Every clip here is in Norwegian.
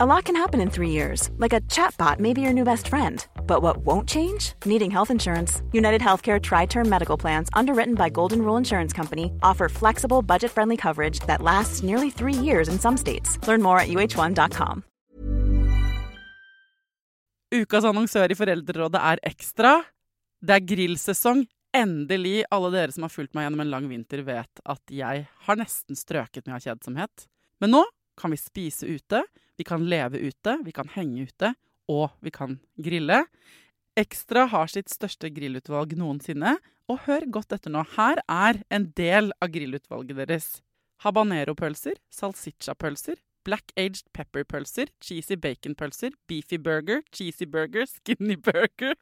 A lot can happen in three years, like a chatbot may be your new best friend. But what won't change? Needing health insurance. United Healthcare Tri Term Medical Plans, underwritten by Golden Rule Insurance Company, offer flexible, budget friendly coverage that lasts nearly three years in some states. Learn more at uh1.com. Ukas annonsør i Foreldrerådet er Ekstra. Det er grillsesong. Endelig. Alle dere som har fulgt meg gjennom en lang vinter, vet at jeg har nesten strøket med av kjedsomhet. Men nå kan vi spise ute, vi kan leve ute, vi kan henge ute, og vi kan grille. Ekstra har sitt største grillutvalg noensinne, og hør godt etter nå. Her er en del av grillutvalget deres. Habanero-pølser, salsiccia-pølser, black aged pepper-pølser, cheesy bacon-pølser, beefy burger, cheesy burger, skinny burger,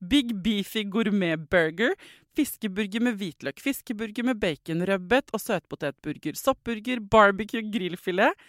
big beefy gourmet-burger, fiskeburger med hvitløk, fiskeburger med baconrødbet og søtpotetburger, soppburger, barbecue grillfilet,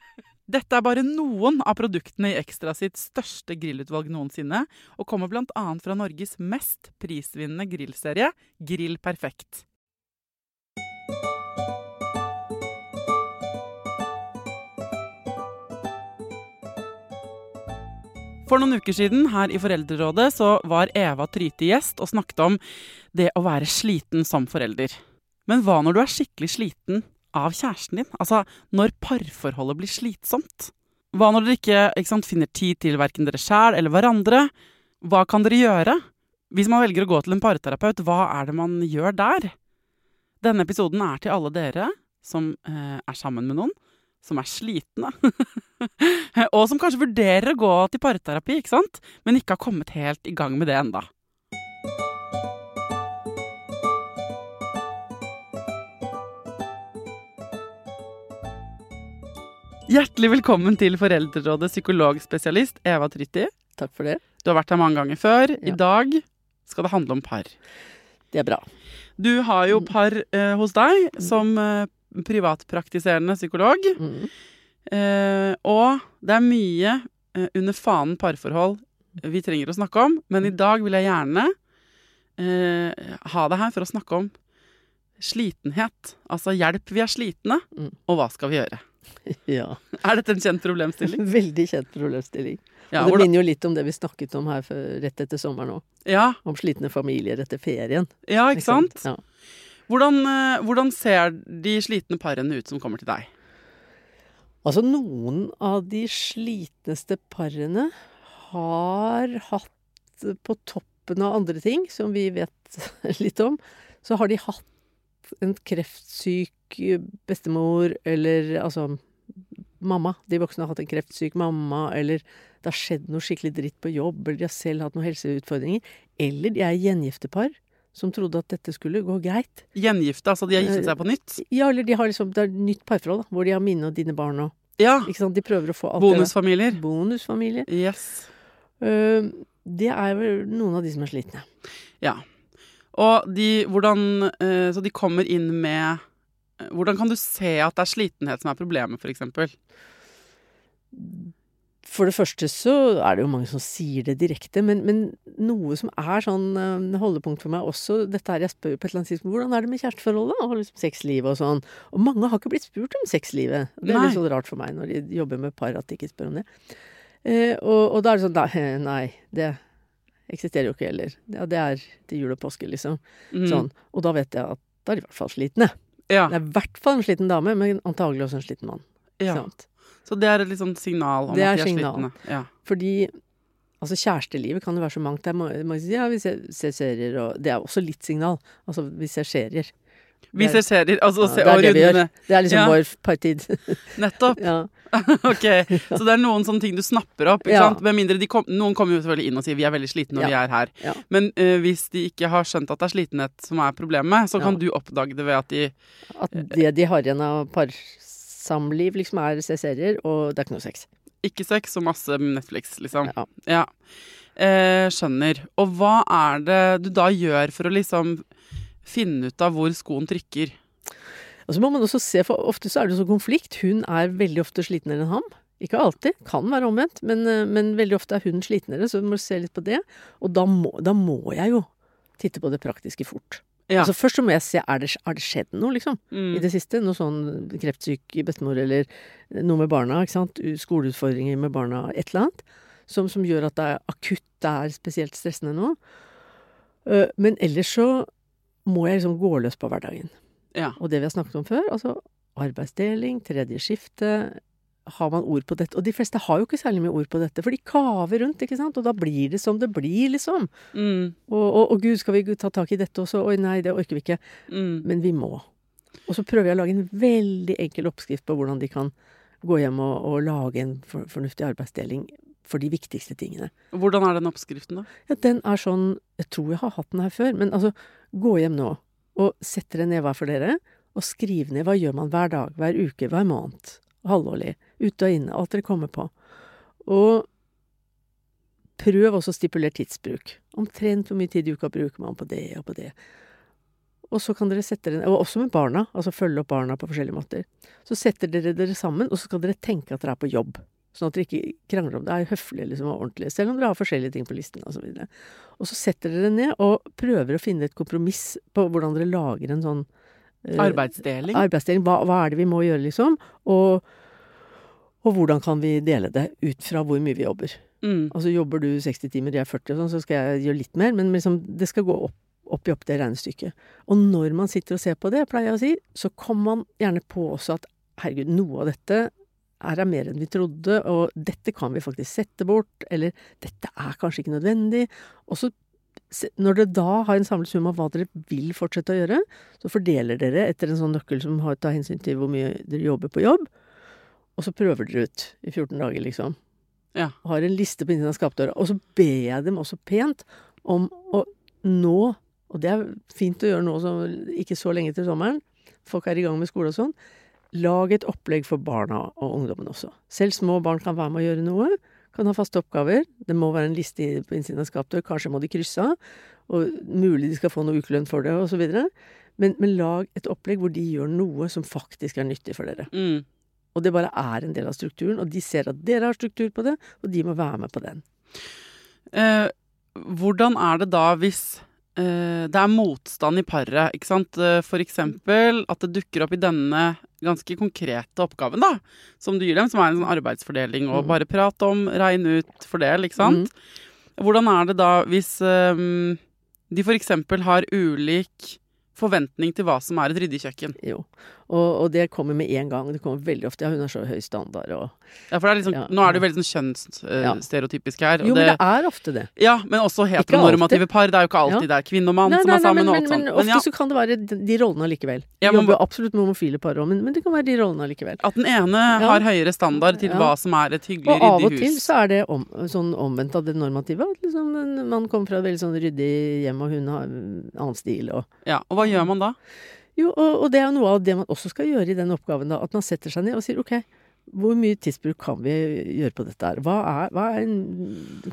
Dette er bare noen av produktene i Ekstra sitt største grillutvalg noensinne, og kommer bl.a. fra Norges mest prisvinnende grillserie, Grill Perfekt. For noen uker siden her i Foreldrerådet så var Eva Tryte gjest og snakket om det å være sliten som forelder. Men hva når du er skikkelig sliten av kjæresten din? Altså når parforholdet blir slitsomt? Hva når dere ikke, ikke sant, finner tid til verken dere sjæl eller hverandre? Hva kan dere gjøre? Hvis man velger å gå til en parterapeut, hva er det man gjør der? Denne episoden er til alle dere som eh, er sammen med noen, som er slitne. og som kanskje vurderer å gå til parterapi, ikke sant? men ikke har kommet helt i gang med det enda. Hjertelig velkommen til Foreldrerådet psykologspesialist Eva Trytti. Takk for det. Du har vært her mange ganger før. I Ja. dag skal det handle om par. Det er bra. Du har jo par eh, hos deg som eh, privatpraktiserende psykolog. Mm. Eh, og det er mye eh, under fanen parforhold vi trenger å snakke om, men i dag vil jeg gjerne eh, ha deg her for å snakke om slitenhet. Altså hjelp, vi er slitne, Mm. og hva skal vi gjøre? Ja. Er dette en kjent problemstilling? Veldig kjent problemstilling. Ja, og det minner jo litt om det vi snakket om her for, rett etter sommeren òg. ja, Om slitne familier etter ferien. ja, ikke sant? Ja. Hvordan, eh, hvordan ser de slitne parene ut som kommer til deg? Altså, noen av de slitneste parene har hatt på toppen av andre ting, som vi vet litt om, så har de hatt en kreftsyk bestemor, eller altså mamma. De voksne har hatt en kreftsyk mamma, eller det har skjedd noe skikkelig dritt på jobb, eller de har selv hatt noen helseutfordringer. Eller de er gjengiftepar som trodde at dette skulle gå greit. Gjengifte, altså de har giftet seg på nytt? Ja, eller de har liksom, det er nytt parforhold, da, hvor de har mine og dine barn og Ja. Ikke sant? De prøver å få alt Bonusfamilier. det. Yes. Uh, det er vel noen av de som er slitne. Ja. Og de, hvordan eh, Så de kommer inn med eh, Hvordan kan du se at det er slitenhet som er problemet, f.eks.? For det første så er det jo mange som sier det direkte, men, men noe som er sånn øh, holdepunkt for meg også, dette her jeg spør på et eller annet tidspunkt, hvordan er det med kjæresteforholdet og liksom sexlivet og sånn? Og mange har ikke blitt spurt om sexlivet. Det er Nei. litt sånn rart for meg når de jobber med par at de ikke spør om det. Eh, og, og da er det sånn, nei, nei, det eksisterer jo ikke heller. Ja, det er til jul og påske, liksom. Mm. Sånn. Og da vet jeg at da er de i hvert fall slitne. Ja. Det er i hvert fall en sliten dame, men antagelig også en sliten mann. ja. Så det er et litt sånn signal om Det at de er signal. slitne. Ja. Fordi altså kjærestelivet kan jo være så mangt. Det er man, mange ja, vi ser, ser serier, og det er også litt signal. Altså, vi ser serier. Vi ser serier, altså Ja, se, det er og det vi gjør. Det er liksom Ja. vår partid. Nettopp. ja. ok. Så det er noen sånne ting du snapper opp. Med mindre de kom, Noen kommer jo selvfølgelig inn og sier vi er veldig slitne Ja. vi er her. Men uh, hvis de ikke har skjønt at det er slitenhet som er problemet, så kan du oppdage det ved at de At det de har igjen av parsamliv, liksom er å se serier, og det er ikke noe sex. ikke sex og masse Netflix, liksom. Ja. Ja. Eh, skjønner. Og hva er det du da gjør for å liksom finne ut av hvor skoen trykker? Og så må man også se, for ofte så er det sånn konflikt. Hun er veldig ofte slitnere enn ham. Ikke alltid, kan være omvendt, men, eh, men veldig ofte er hun slitnere, så du må se litt på det. Og da må, da må jeg jo titte på det praktiske fort. Ja. Altså Først så må jeg se er det har skjedd noe, liksom, Mm. i det siste. Noe sånn kreftsyk bestemor eller noe med barna, ikke sant. Skoleutfordringer med barna, et eller annet. Som, som gjør at det er akutt, det er spesielt stressende nå. Eh, Men ellers så må jeg liksom gå løs på hverdagen. ja. Og det vi har snakket om før, altså arbeidsdeling, tredje skifte Har man ord på dette? Og de fleste har jo ikke særlig mye ord på dette, for de kaver rundt, ikke sant? Og da blir det som det blir, liksom. Mm. Og, og, og gud, skal vi ta tak i dette også? Oi, nei, det orker vi ikke. Mm. Men vi må. Og så prøver jeg å lage en veldig enkel oppskrift på hvordan de kan gå hjem og, og lage en for, fornuftig arbeidsdeling for de viktigste tingene. Hvordan er den oppskriften, da? Ja, den er sånn Jeg tror jeg har hatt den her før, men altså, gå hjem nå og sett dere ned hver for dere, og skriv ned hva gjør man hver dag, hver uke, hver måned, halvårlig, ute og inne, alt dere kommer på. Og prøv også å stipulere tidsbruk. Omtrent hvor mye tid i uka bruker man på det og på det. Og så kan dere sette dere Og også med barna, altså følge opp barna på forskjellige måter. Så setter dere dere sammen, og så skal dere tenke at dere er på jobb. Sånn at dere ikke krangler om det. Er høflige liksom, og ordentlige. Selv om dere har forskjellige ting på listen osv. Og, så og så setter dere ned og prøver å finne et kompromiss på hvordan dere lager en sånn eh, Arbeidsdeling? arbeidsdeling. Hva, hva er det vi må gjøre, liksom? Og, og hvordan kan vi dele det ut fra hvor mye vi jobber? Mm. Altså jobber du 60 timer, jeg er 40 og sånn, så skal jeg gjøre litt mer. Men liksom, det skal gå opp, opp i opp det regnestykket. Og når man sitter og ser på det, pleier jeg å si, så kommer man gjerne på også at herregud, noe av dette er det mer enn vi trodde, og dette kan vi faktisk sette bort, eller dette er kanskje ikke nødvendig. Og så, når dere da har en samlet sum av hva dere vil fortsette å gjøre, så fordeler dere etter en sånn nøkkel som har, tar hensyn til hvor mye dere jobber på jobb, og så prøver dere ut i 14 dager, liksom. Ja. Har en liste på innsiden av skapdøra. Og så ber jeg dem også pent om å nå, og det er fint å gjøre nå ikke så lenge til sommeren, folk er i gang med skole og sånn, lag et opplegg for barna og ungdommen også. Selv små barn kan være med å gjøre noe, kan ha faste oppgaver. Det må være en liste på innsiden av skapdør, kanskje må de krysse av, og mulig de skal få noe ukelønn for det, osv. Men, men lag et opplegg hvor de gjør noe som faktisk er nyttig for dere. Mm. Og det bare er en del av strukturen, og de ser at dere har struktur på det, og de må være med på den. Eh, hvordan er det da hvis eh, det er motstand i paret, ikke sant? Eh, For eksempel at det dukker opp i denne ganske konkrete oppgaven, da, som du gir dem, som er en sånn arbeidsfordeling, og Mhm. bare prat om, regne ut, fordel, ikke sant? Hvordan er det da hvis um, de eksempel har ulik forventning til hva som er et ryddig kjøkken? Jo. Og, og det kommer med en gang. Det kommer veldig ofte. Ja, hun har så høy standard og Ja, for det er liksom, Ja. Nå er det jo veldig sånn Ja. kjønnsstereotypisk her. og Jo, men det er ofte det. Ja, men også heteronormative par. Det er jo ikke alltid det er kvinne og mann Nei, som nei, er nei, sammen men, og alt men ofte Men ja, så kan det være de, rollene allikevel. Ja, man jobber absolutt med homofile par òg, men, men det kan være de rollene allikevel. at den ene har høyere standard til Ja. hva som er et hyggelig, ryddig hus. Og av og til så er det om, sånn omvendt av det normative. At liksom en mann kommer fra et veldig sånn ryddig hjem, og hun har en annen stil og Ja, og hva gjør man da? Jo, og, og det er noe av det man også skal gjøre i den oppgaven, da. At man setter seg ned og sier ok, hvor mye tidsbruk kan vi gjøre på dette her? Hva er, hva er en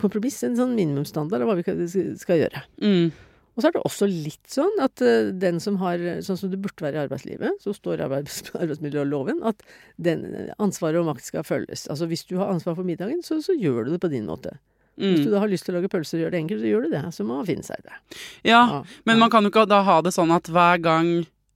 kompromiss, en sånn minimumsstandard av hva vi skal gjøre? Mm. Og så er det også litt sånn at eh, den som har Sånn som det burde være i arbeidslivet, så står i arbeids, arbeidsmiljøloven at den ansvaret og makt skal følges. Altså hvis du har ansvar for middagen, så, så gjør du det på din måte. Hvis du Mm. da har lyst til å lage pølser og gjøre det enkelt, så gjør du det. Så må man finne seg i det. Ja, Ja, men man kan jo ikke da ha det sånn at hver gang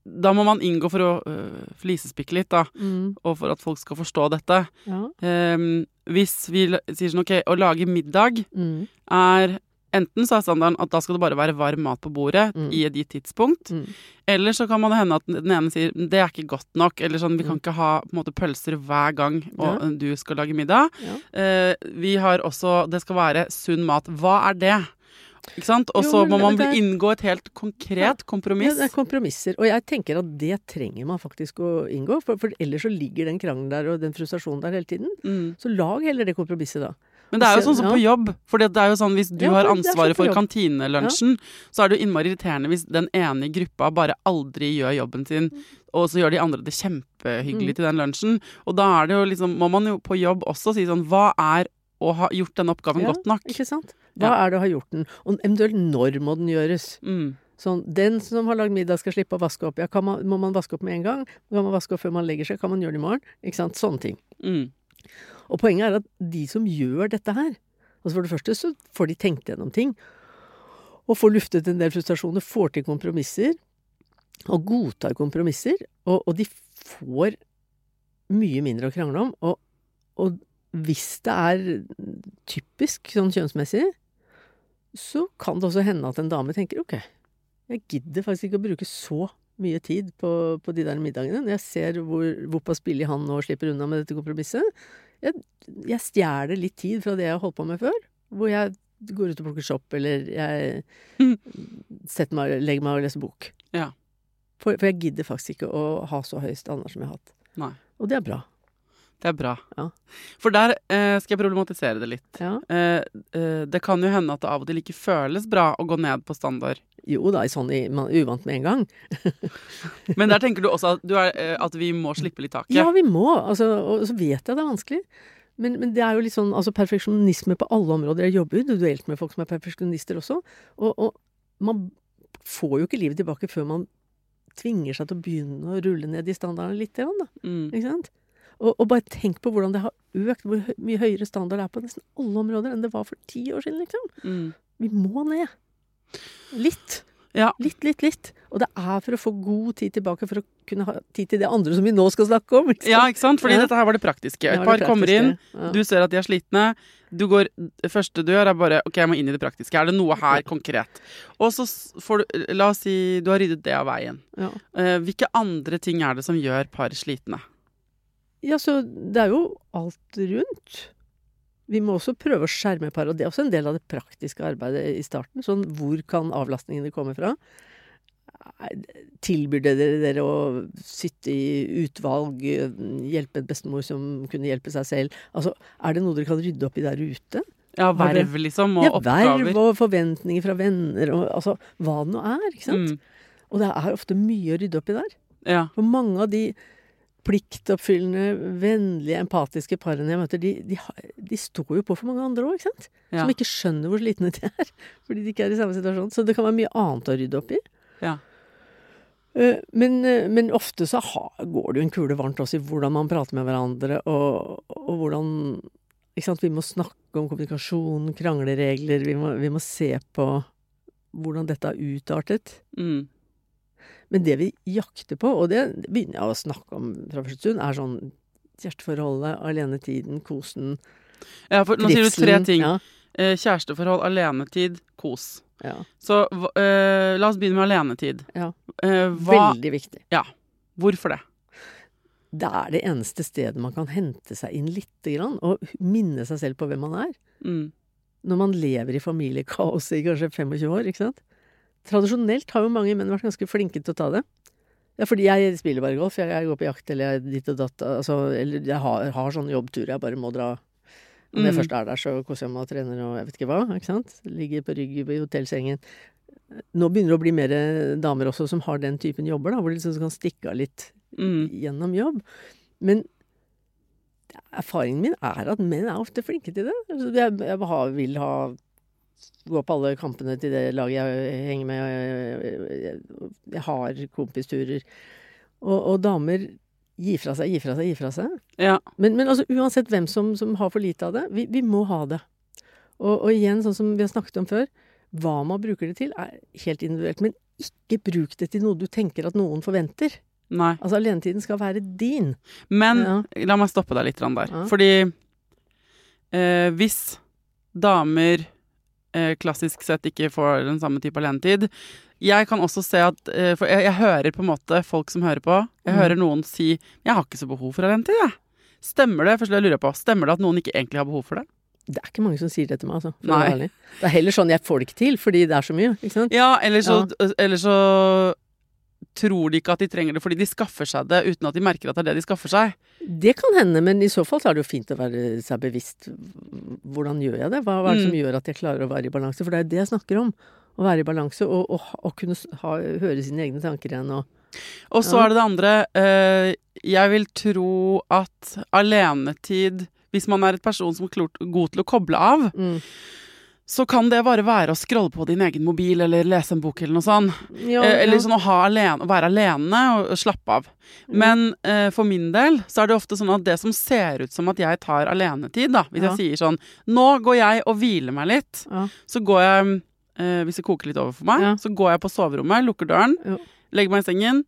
Da må man inngå for å øh, flisespikke litt, da, Mm, og for at folk skal forstå dette. ja. Um, hvis vi sier sånn ok, å lage middag Mm, er Enten så er standarden at da skal det bare være varm mat på bordet Mm. i et gitt tidspunkt. mm. Eller så kan man hende at den ene sier det er ikke godt nok. Eller sånn vi kan Mm. ikke ha på en måte pølser hver gang og Ja. du skal lage middag. Ja. Uh, vi har også Det skal være sunn mat. Hva er det? Ikke sant? Og så må man er- inngå et helt konkret Ja, kompromiss. det er kompromisser. Og jeg tenker at det trenger man faktisk å inngå, for, for ellers så ligger den krangelen der og den frustrasjonen der hele tiden. Mm. Så lag heller det kompromisset, da. Men det er jo sånn som på jobb. For det er jo sånn hvis du Ja, har ansvaret for kantinelunsjen, ja. så er det jo innmari irriterende hvis den ene i gruppa bare aldri gjør jobben sin, og så gjør de andre det kjempehyggelig Mm. til den lunsjen. Og da er det jo liksom, må man jo på jobb også si sånn Hva er å ha gjort denne oppgaven Ja, godt nok? Ikke sant? Hva er det å ha gjort den? Og eventuelt når må den gjøres? Mm. Sånn, den som har lagd middag skal slippe å vaske opp. Ja, kan man, må man vaske opp med en gang? Kan man vaske opp før man legger seg? Kan man gjøre det i morgen? Ikke sant? Sånne ting. Mm. Og poenget er at de som gjør dette her altså For det første så får de tenkt gjennom ting. Og får luftet en del frustrasjoner. Får til kompromisser. Og godtar kompromisser. Og, og de får mye mindre å krangle om. Og, og hvis det er typisk sånn kjønnsmessig, så kan det også hende at en dame tenker ok, jeg gidder faktisk ikke å bruke så mye tid på, på de der middagene. Når jeg ser hvor, hvorpass billig han nå slipper unna med dette kompromisset. Jeg, jeg stjeler litt tid fra det jeg har holdt på med før. Hvor jeg går ut og plukker sopp, eller jeg meg, legger meg og leser bok. Ja. For, for jeg gidder faktisk ikke å ha så høy standard som jeg har hatt. Nei. Og det er bra. Det er bra. Ja. For der eh, skal jeg problematisere det litt. Ja. Eh, eh, det kan jo hende at det av og til ikke føles bra å gå ned på standard. Jo da, i sånn i, man er uvant med en gang. Men der tenker du også at, du er, eh, at vi må slippe litt taket. Ja, vi må. Altså, og så vet jeg det er vanskelig. Men, men det er jo litt sånn altså perfeksjonisme på alle områder. Jeg jobber individuelt med folk som er perfeksjonister også. Og, og man får jo ikke livet tilbake før man tvinger seg til å begynne å rulle ned de standardene litt. Da, Mm. ikke sant? Og, og bare tenk på hvordan det har økt, hvor mye høyere standard det er på nesten alle områder enn det var for ti år siden. liksom. Mm. Vi må ned. Litt. Ja. Litt, litt, litt. Og det er for å få god tid tilbake for å kunne ha tid til det andre som vi nå skal snakke om. Ikke sant? ja, ikke sant? Fordi Ja. dette her var det praktiske. Et par kommer inn. Ja. du ser at de er slitne. Du går, første du gjør, er bare OK, jeg må inn i det praktiske. Er det noe her konkret? Og så får du La oss si du har ryddet det av veien. Ja. Eh, hvilke andre ting er det som gjør par slitne? Ja, så det er jo alt rundt. Vi må også prøve å skjerme par, og det er også en del av det praktiske arbeidet i starten. Sånn, hvor kan avlastningene komme fra? Tilbyr dere dere å sitte i utvalg, hjelpe en bestemor som kunne hjelpe seg selv? Altså, er det noe dere kan rydde opp i der ute? Ja, verv, liksom, og Ja, oppgaver. verv og forventninger fra venner, og altså hva det nå er, ikke sant? Mm, Og det er ofte mye å rydde opp i der. ja. For mange av de pliktoppfyllende, vennlige, empatiske parene jeg møter, de, de, de står jo på for mange andre òg, ikke sant? ja. Som ikke skjønner hvor slitne de er. Fordi de ikke er i samme situasjon. Så det kan være mye annet å rydde opp i. Ja. Eh, Men, eh, men ofte så går det jo en kule varmt også i hvordan man prater med hverandre, og, og hvordan ikke sant? Vi må snakke om kommunikasjon, krangleregler. Vi må, vi må se på hvordan dette har utartet. Mm. Men det vi jakter på, og det begynner jeg å snakke om fra første stund, er sånn hjerteforholdet, alenetiden, kosen, ja, for nå sier du tre ting. Ja, Eh, kjæresteforhold, alenetid, kos. ja. Så eh, la oss begynne med alenetid. Ja. Uh, hva, Veldig viktig. Ja. hvorfor det? Det er det eneste stedet man kan hente seg inn lite grann, og minne seg selv på hvem man er. Mm. Når man lever i familiekaos i kanskje 25 år, ikke sant. Tradisjonelt har jo mange menn vært ganske flinke til å ta det. Ja, fordi jeg spiller bare golf, jeg, jeg går på jakt eller jeg ditt og datt, altså, eller jeg har, har sånne jobbturer jeg bare må dra. Når jeg Mm. først er der, så koser jeg meg og trener og jeg vet ikke hva, ikke sant. Ligger på rygg i hotellsengen. Nå begynner det å bli mer damer også som har den typen jobber, da, hvor de liksom kan stikke av litt Mm. gjennom jobb. Men erfaringen min er at menn er ofte flinke til det. Altså, Jeg, jeg vil ha Gå på alle kampene til det laget jeg henger med. Jeg, jeg, har kompisturer. Og, og damer gir fra seg, gir fra seg, gir fra seg. Ja. Men, men altså, uansett hvem som, som har for lite av det, vi, vi må ha det. Og, og igjen, sånn som vi har snakket om før, hva man bruker det til, er helt individuelt. Men ikke bruk det til noe du tenker at noen forventer. Nei. Altså, alenetiden skal være din. Men Ja. la meg stoppe deg litt der. Ja. Fordi eh, hvis damer eh, klassisk sett ikke får den samme type alenetid Jeg kan også se at eh, For jeg, jeg hører på en måte folk som hører på. Jeg Mm. hører noen si 'Jeg har ikke så behov for alenetid', jeg. Stemmer det? Først lurer jeg på, stemmer det at noen ikke egentlig har behov for det? Det er ikke mange som sier det til meg, altså. Det er heller sånn jeg får det ikke til, fordi det er så mye. Ja, eller så, eller så tror de ikke at de trenger det fordi de skaffer seg det uten at de merker at det er det de skaffer seg. Det kan hende, men i så fall så er det jo fint å være seg bevisst hvordan gjør jeg det? Hva, hva er det som Mm. gjør at jeg klarer å være i balanse? For det er jo det jeg snakker om. Å være i balanse og, og, og kunne ha, høre sine egne tanker igjen. Og, Og så Ja. er det det andre. eh, jeg vil tro at alenetid Hvis man er et person som er god til å koble av, mm, så kan det bare være å scrolle på din egen mobil eller lese en bok eller noe sånt. Ja, Eh, Eller sånn å, ha alene, være alene og, slappe av. Mm. Men eh, for min del så er det ofte sånn at det som ser ut som at jeg tar alenetid, da, hvis Ja. jeg sier sånn Nå går jeg og hviler meg litt. Ja. Så går jeg, eh, hvis det koker litt over for meg, Ja. så går jeg på soverommet, lukker døren, Ja. legger meg i sengen.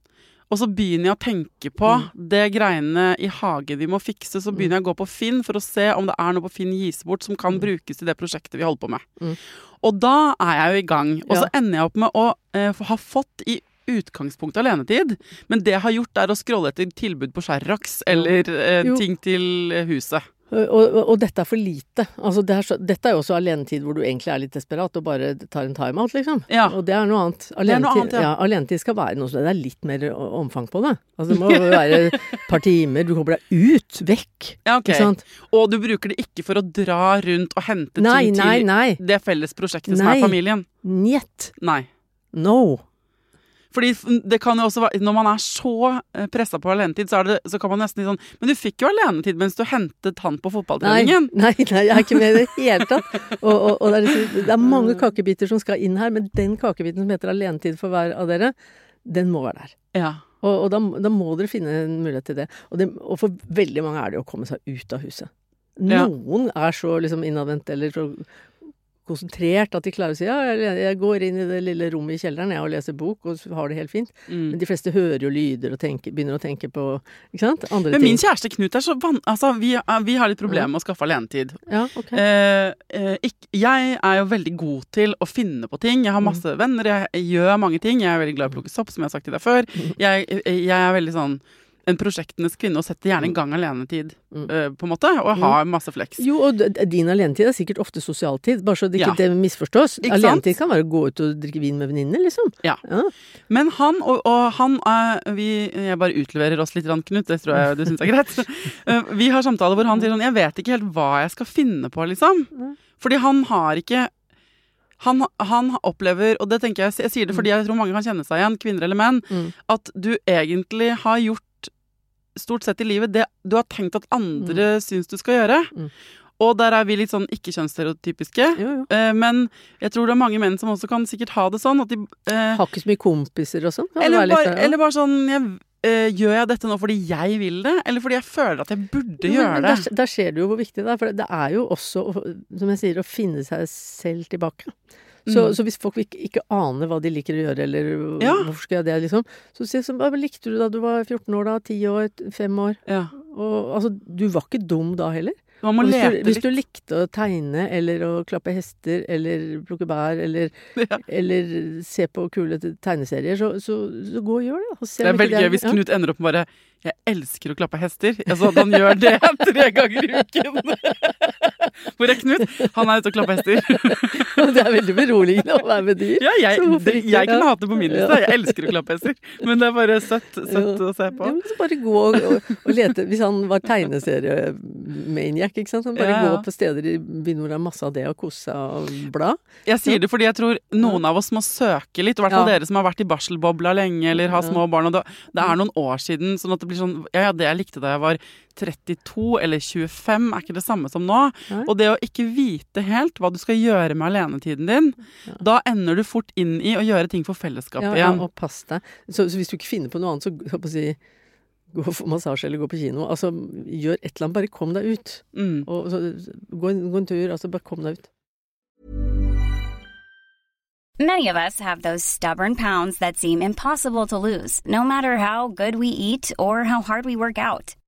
Og så begynner jeg å tenke på Mm. det greiene i hagen vi må fikse. Så begynner jeg å gå på Finn for å se om det er noe på Finn gis bort som kan brukes til det prosjektet vi holder på med. Mm. Og da er jeg jo i gang. Og så Ja. ender jeg opp med å eh, ha fått i utgangspunktet alenetid, men det jeg har gjort, er å scrolle etter tilbud på Sherrox eller eh, ting til huset. Og, og, dette er for lite. Altså, det er så, dette er jo også alenetid hvor du egentlig er litt desperat og bare tar en timeout, liksom. Ja. Og det er noe annet. Alenetid, ja. ja. alenetid skal være noe som det er litt mer omfang på det. Altså, det må være et par timer. Du kommer deg ut, vekk. Ja, okay. Ikke sant? Og du bruker det ikke for å dra rundt og hente Nei, ting til nei. det felles prosjektet som er familien. Njet. Nei. No. Fordi det kan jo også være Når man er så pressa på alenetid, så, det, så kan man nesten si sånn Men du fikk jo alenetid mens du hentet han på Nei, fotballtreningen. nei, nei, jeg er ikke med i det hele tatt. Og, og, og det, er liksom, det er mange kakebiter som skal inn her, men den kakebiten som heter alenetid for hver av dere, den må være der. Ja. Og, og da, da må dere finne en mulighet til det. Det. og for veldig mange er det å komme seg ut av huset. Ja. Noen er så liksom innadvendt eller så konsentrert at de klarer å si ja, jeg, går inn i det lille rommet i kjelleren jeg og leser bok og har det helt fint. Mm. Men de fleste hører jo lyder og tenker, begynner å tenke på ikke sant? andre ting. Men min kjæreste Knut er så van... Altså, vi, vi har litt problemer med å skaffe alenetid. Ja, okay. Eh, eh, jeg er jo veldig god til å finne på ting. Jeg har masse venner, jeg gjør mange ting. Jeg er veldig glad i å plukke sopp, som jeg har sagt til deg før. Jeg, jeg er veldig sånn en prosjektenes kvinne og setter gjerne en gang alenetid, Mm. eh, på en måte, og har masse flex. Jo, og din alenetid er sikkert ofte sosialtid, bare så det ikke Ja. det misforstås. Ikke sant? Alenetid kan være å gå ut og drikke vin med venninner, liksom. Ja. Ja. Men han og, og han er, vi, Jeg bare utleverer oss litt, Knut. Det tror jeg du syns er greit. Eh, vi har samtaler hvor han sier sånn Jeg vet ikke helt hva jeg skal finne på, liksom. Fordi han har ikke han, han opplever, og det tenker jeg, jeg sier det fordi jeg tror mange kan kjenne seg igjen, kvinner eller menn, Mm. at du egentlig har gjort stort sett i livet det du har tenkt at andre syns du skal gjøre. Mm. Og der er vi litt sånn ikke-kjønnsstereotypiske. Eh, men jeg tror det er mange menn som også kan sikkert ha det sånn at de eh, Har ikke så mye kompiser og sånn. Eller bare, ja. eller bare sånn jeg, eh, Gjør jeg dette nå fordi jeg vil det, eller fordi jeg føler at jeg burde Men- gjøre men det? Der, der ser du jo hvor viktig det er, for det er jo også, som jeg sier, å finne seg selv tilbake. Så, Mm. så hvis folk ikke, ikke aner hva de liker å gjøre, eller Ja. hvorfor skal jeg det, liksom, så si sånn Hva likte du da du var 14 år, da? 10 år? 5 år? Ja. Og altså, du var ikke dum da heller. Hvis, du, hvis du likte å tegne, eller å klappe hester, eller plukke bær, eller, Ja. eller se på kule tegneserier, så, så, så gå og gjør det. Og se Det er veldig gøy hvis ja. Knut ender opp med bare 'Jeg elsker å klappe hester'. Altså at han gjør det tre ganger i uken. Hvor er Knut? Han er ute og klapper hester. Det er veldig beroligende å være med dyr. Ja, jeg, det, jeg kunne hatt det på min liste. Jeg elsker å klappe hester. Men det er bare søtt, søtt å se Ja, på. så bare gå og, og, og lete Hvis han var tegneseriemaniac, ikke sant. Han bare Ja, ja. gå på steder i byen hvor det er masse av det, og kose seg og bla. Jeg sier det fordi jeg tror noen av oss må søke litt. I hvert fall Ja. dere som har vært i barselbobla lenge eller har små barn. Og det, det er noen år siden, sånn at det blir sånn Ja, ja, det jeg likte da jeg var 32 eller 25, er ikke det samme som nå. Nei. Og det å ikke vite helt hva du skal gjøre med alenetiden din, da ender du fort inn i å gjøre ting for fellesskapet Ja, ja, og pass deg. Så, så hvis du ikke finner på noe annet, så å si Gå for massasje eller gå på kino. Altså, gjør et eller annet. Bare kom deg ut. Mm. Og så, gå, en, gå en tur. Altså, bare kom deg ut. Many of us have those stubborn pounds that seem impossible to lose, no matter how good we eat or how hard we work out.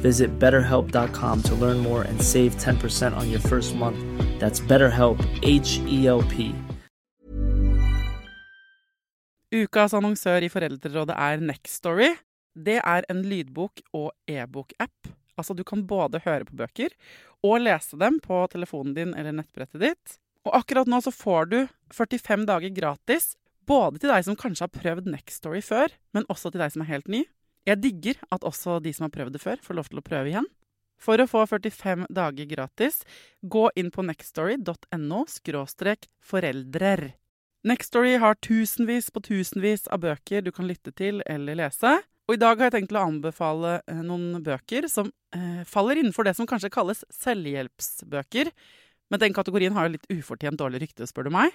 Visit betterhelp.com to learn more and save 10% on your first month. That's BetterHelp, H E L P. Ukas annonsør i Foreldrerådet er Nextory. Det er en lydbok- og e-bok-app. Altså, du kan både høre på bøker og lese dem på telefonen din eller nettbrettet ditt. Og akkurat nå så får du 45 dager gratis, både til deg som kanskje har prøvd Nextory før, men også til deg som er helt ny. Jeg digger at også de som har prøvd det før, får lov til å prøve igjen. For å få 45 dager gratis, gå inn på nextory.no foreldrer. Nextstory har tusenvis på tusenvis av bøker du kan lytte til eller lese. Og i dag har jeg tenkt å anbefale eh, noen bøker som eh, faller innenfor det som kanskje kalles selvhjelpsbøker. Men den kategorien har jo litt ufortjent dårlig rykte, spør du meg.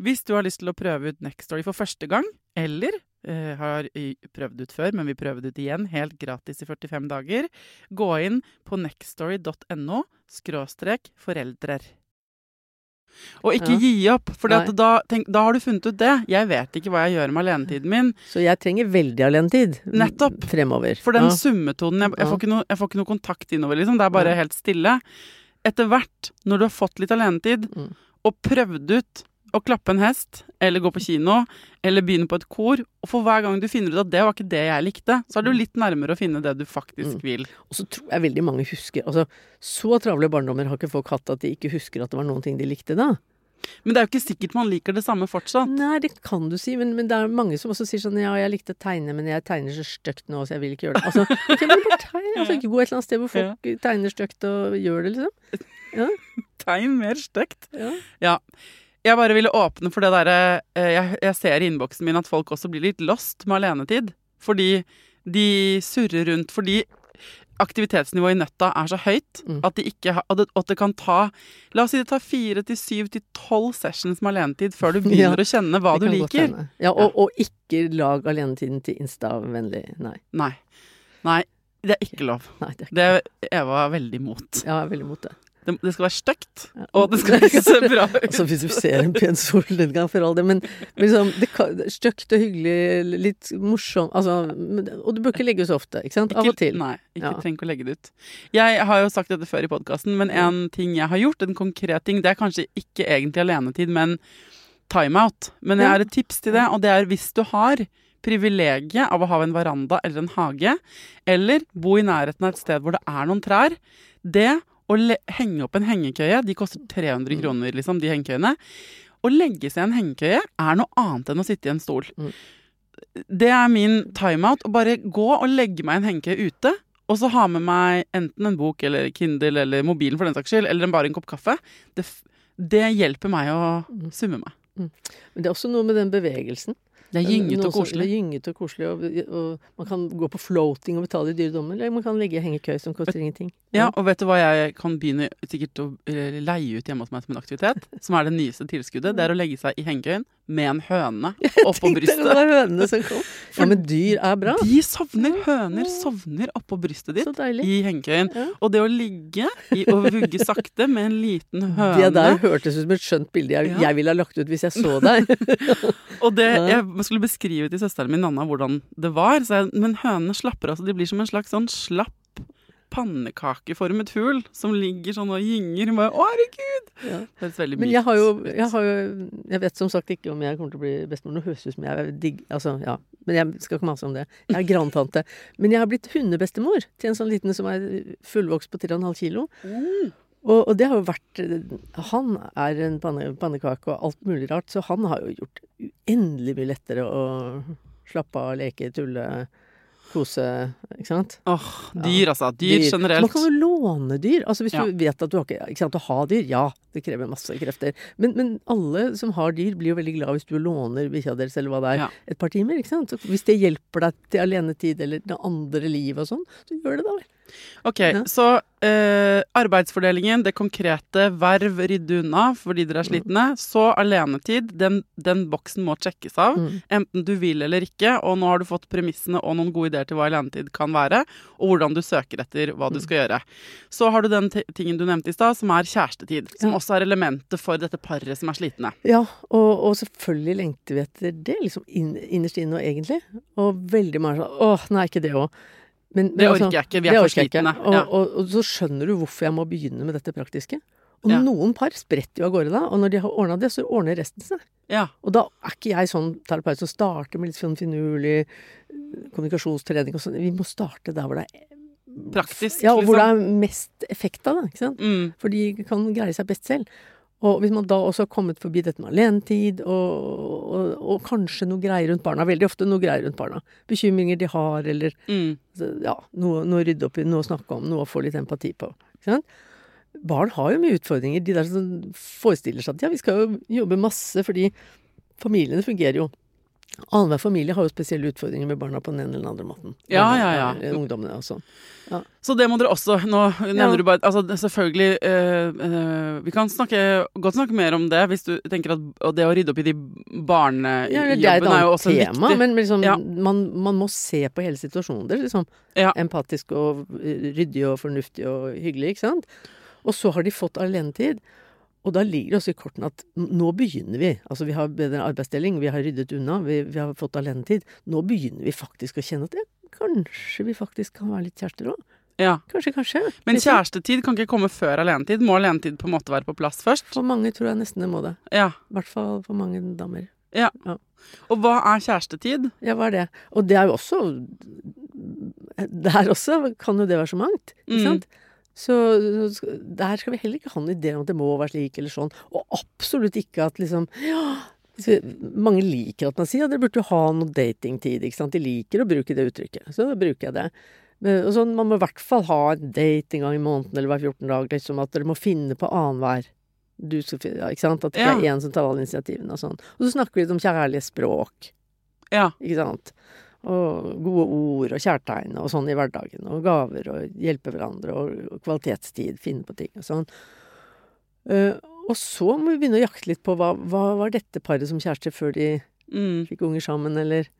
Hvis du har lyst til å prøve ut Nextory for første gang, eller eh, har prøvd ut før, men vil prøve det ut igjen, helt gratis i 45 dager, gå inn på nextory.no skråstrek foreldrer. Og ikke Ja. gi opp, for da, tenk, da har du funnet ut det. Jeg vet ikke hva jeg gjør med alenetiden min. Så jeg trenger veldig alenetid Nettopp. fremover. For den Ja. summetonen jeg, jeg, får ikke noe, jeg får ikke noe kontakt innover, liksom. Det er bare Ja. helt stille. Etter hvert, når du har fått litt alenetid, Mm. og prøvd ut å klappe en hest, eller gå på kino, eller begynne på et kor, og for hver gang du finner ut at det var ikke det jeg likte, så er du litt nærmere å finne det du faktisk Mm. vil. Og så tror jeg veldig mange husker Altså, så travle barndommer har ikke folk hatt at de ikke husker at det var noen ting de likte da. Men det er jo ikke sikkert man liker det samme fortsatt. Nei, det kan du si, men, men det er mange som også sier sånn Ja, jeg likte å tegne, men jeg tegner så stygt nå, så jeg vil ikke gjøre det. Altså, ok, men bare tegn. Altså, gå et eller annet sted hvor folk tegner stygt og gjør det, liksom. Tegn mer stygt. Ja. Ja. Jeg bare ville åpne for det derre eh, jeg, jeg ser i innboksen min at folk også blir litt lost med alenetid. Fordi de surrer rundt. Fordi aktivitetsnivået i nøtta er så høyt Mm. at, de ikke har, at det kan ta La oss si det tar fire til syv til tolv sessions med alenetid før du begynner Ja, å kjenne hva du liker. Ja, og, og ikke lag alenetiden til Insta-vennlig. Nei. Nei. Nei, det er ikke lov. Nei, det er ikke Det er Eva veldig imot. Ja, jeg er veldig imot det. Det, det skal være stygt, og det skal ikke se bra ut. Altså hvis du ser en pen solnedgang for all det, men men liksom, det stygt og hyggelig, litt morsomt altså, Og du bør ikke legge så ofte, ikke sant? Av og til. Nei, ikke Ja. trenger ikke å legge det ut. Jeg har jo sagt dette før i podkasten, men en ting jeg har gjort, en konkret ting, det er kanskje ikke egentlig alenetid, men timeout. Men jeg har et tips til det, og det er hvis du har privilegiet av å ha en veranda eller en hage, eller bo i nærheten av et sted hvor det er noen trær, det å henge opp en hengekøye, de koster 300 Mm. kroner, liksom, de hengekøyene. Å legge seg i en hengekøye er noe annet enn å sitte i en stol. Mm. Det er min timeout. Å bare gå og legge meg i en hengekøye ute. Og så ha med meg enten en bok eller Kindle eller mobilen for den saks skyld, eller bare en kopp kaffe. Det, det hjelper meg å Mm. summe meg. Men det er også noe med den bevegelsen. Det er gyngete og koselig. Det er gyngete og koselig, og, og man kan gå på floating og betale dyre dommer, eller man kan legge i hengekøye som koster ingenting. Ja, og vet du hva jeg kan begynne sikkert å eh, leie ut hjemme hos meg som en aktivitet? Som er det nyeste tilskuddet. Det er å legge seg i hengekøyen med en høne oppå Tenkte det brystet. var hønene som kom. Ja, men dyr er bra. De sovner. Høner sovner oppå brystet ditt i hengekøyen. Ja. Og det å ligge i, og vugge sakte med en liten høne Det der hørtes ut som et skjønt bilde jeg, jeg ville ha lagt ut hvis jeg så deg. Og det, Ja. Jeg skulle beskrive til søsteren min Nanna hvordan det var. Så jeg, men hønene slapper altså. De blir som en slags sånn slapp pannekakeformet hul som ligger sånn og gynger. Bare, Å, herregud! Ja. Det høres veldig Men jeg har, jo, jeg har jo Jeg vet som sagt ikke om jeg kommer til å bli bestemor. Nå høres ut som jeg er digg Altså, ja. Men jeg skal ikke mase om det. Jeg er grandtante. Men jeg har blitt hundebestemor til en sånn liten som er fullvokst på 3,5 kilo. Mm. Og, og det har jo vært Han er en panne, pannekake og alt mulig rart, så han har jo gjort uendelig mye lettere å slappe av, leke, tulle, kose. Ikke sant? Åh, dyr altså. Dyr, dyr, generelt. Man kan jo låne dyr. Altså Hvis Ja. du vet at du har ikke, ikke sant, Å ha dyr, ja, det krever masse krefter. Men, men alle som har dyr, blir jo veldig glad hvis du låner bikkja deres eller hva det er, Ja. et par timer. ikke sant? Så hvis det hjelper deg til alenetid eller det andre liv og sånn, så gjør det da vel. Ok, Ja. så eh, arbeidsfordelingen, det konkrete, verv, rydde unna fordi dere er slitne. Så alenetid, den, den boksen må sjekkes av, Mm. enten du vil eller ikke. Og nå har du fått premissene og noen gode ideer til hva alenetid kan være, og hvordan du søker etter hva Mm. du skal gjøre. Så har du den tingen du nevnte i stad, som er kjærestetid. Som Ja. også er elementet for dette paret som er slitne. Ja, og, og selvfølgelig lengter vi etter det, liksom innerst inne og egentlig. Og veldig mange sånn Åh, nei, ikke det òg. Men, Det orker jeg ikke, vi er for slitne. Og, og, og så skjønner du hvorfor jeg må begynne med dette praktiske. Og Ja. noen par spretter jo av gårde da, og når de har ordna det, så ordner resten seg. Ja. Og da er ikke jeg sånn terapeut som starter med litt sånn finurlig eh, kommunikasjonstrening og sånn. Vi må starte der hvor det er Praktisk, Ja, og hvor det liksom. er mest effekt av det, ikke sant. Mm. For de kan greie seg best selv. Og hvis man da også har kommet forbi dette med alenetid, og, og, og kanskje noe greier rundt barna, veldig ofte noe greier rundt barna, bekymringer de har, eller Mm. ja, noe, noe å rydde opp i, noe å snakke om, noe å få litt empati på. Barn har jo mye utfordringer. De der som forestiller seg at ja, vi skal jo jobbe masse fordi familiene fungerer jo. Annenhver familie har jo spesielle utfordringer med barna på den ene eller den andre måten. Ja, ja, ja. eller Ungdommene og sånn. Så det må dere også Nå nevner Ja. du bare Altså selvfølgelig eh, eh, Vi kan snakke, godt snakke mer om det hvis du tenker at det å rydde opp i de barnejobbene Ja, det er er jo også tema, viktig. men liksom, Ja. man, man må se på hele situasjonen. Det er liksom Ja. empatisk og eh, ryddig og fornuftig og hyggelig, ikke sant? Og så har de fått alenetid. Og da ligger det også i kortene at nå begynner vi. Altså vi har bedre arbeidsdeling, vi har ryddet unna, vi, vi har fått alenetid. Nå begynner vi faktisk å kjenne at ja, kanskje vi faktisk kan være litt kjærester òg. Ja. Kanskje, kanskje. Men kjærestetid kan ikke komme før alenetid. Må alenetid på en måte være på plass først? For mange tror jeg nesten det må det. Ja. I hvert fall for mange damer. Ja. Og hva er kjærestetid? Ja, hva er det? Og det er jo også Der også kan jo det være så mangt, ikke Mm. sant? Så så der skal vi heller ikke ha noen idé om at det må være slik eller sånn. Og absolutt ikke at liksom ja, Mange liker at man sier at dere burde jo ha noe datingtid, ikke sant. De liker å bruke det uttrykket. Så da bruker jeg det. Men, og sånn, man må i hvert fall ha en date en gang i måneden eller hver 14 dag, liksom. At dere må finne på annenhver. Du skal ja, ikke sant? At det ikke er én som tar alle initiativene og sånn. Og så snakker vi litt om kjærlighetsspråk. Ja. Ikke sant? Og gode ord og kjærtegn og sånn i hverdagen. Og gaver og hjelpe hverandre og, kvalitetstid. Finne på ting og sånn. Eh, og så må vi begynne å jakte litt på hva, hva var dette paret som kjærester før de Mm. fikk unger sammen, eller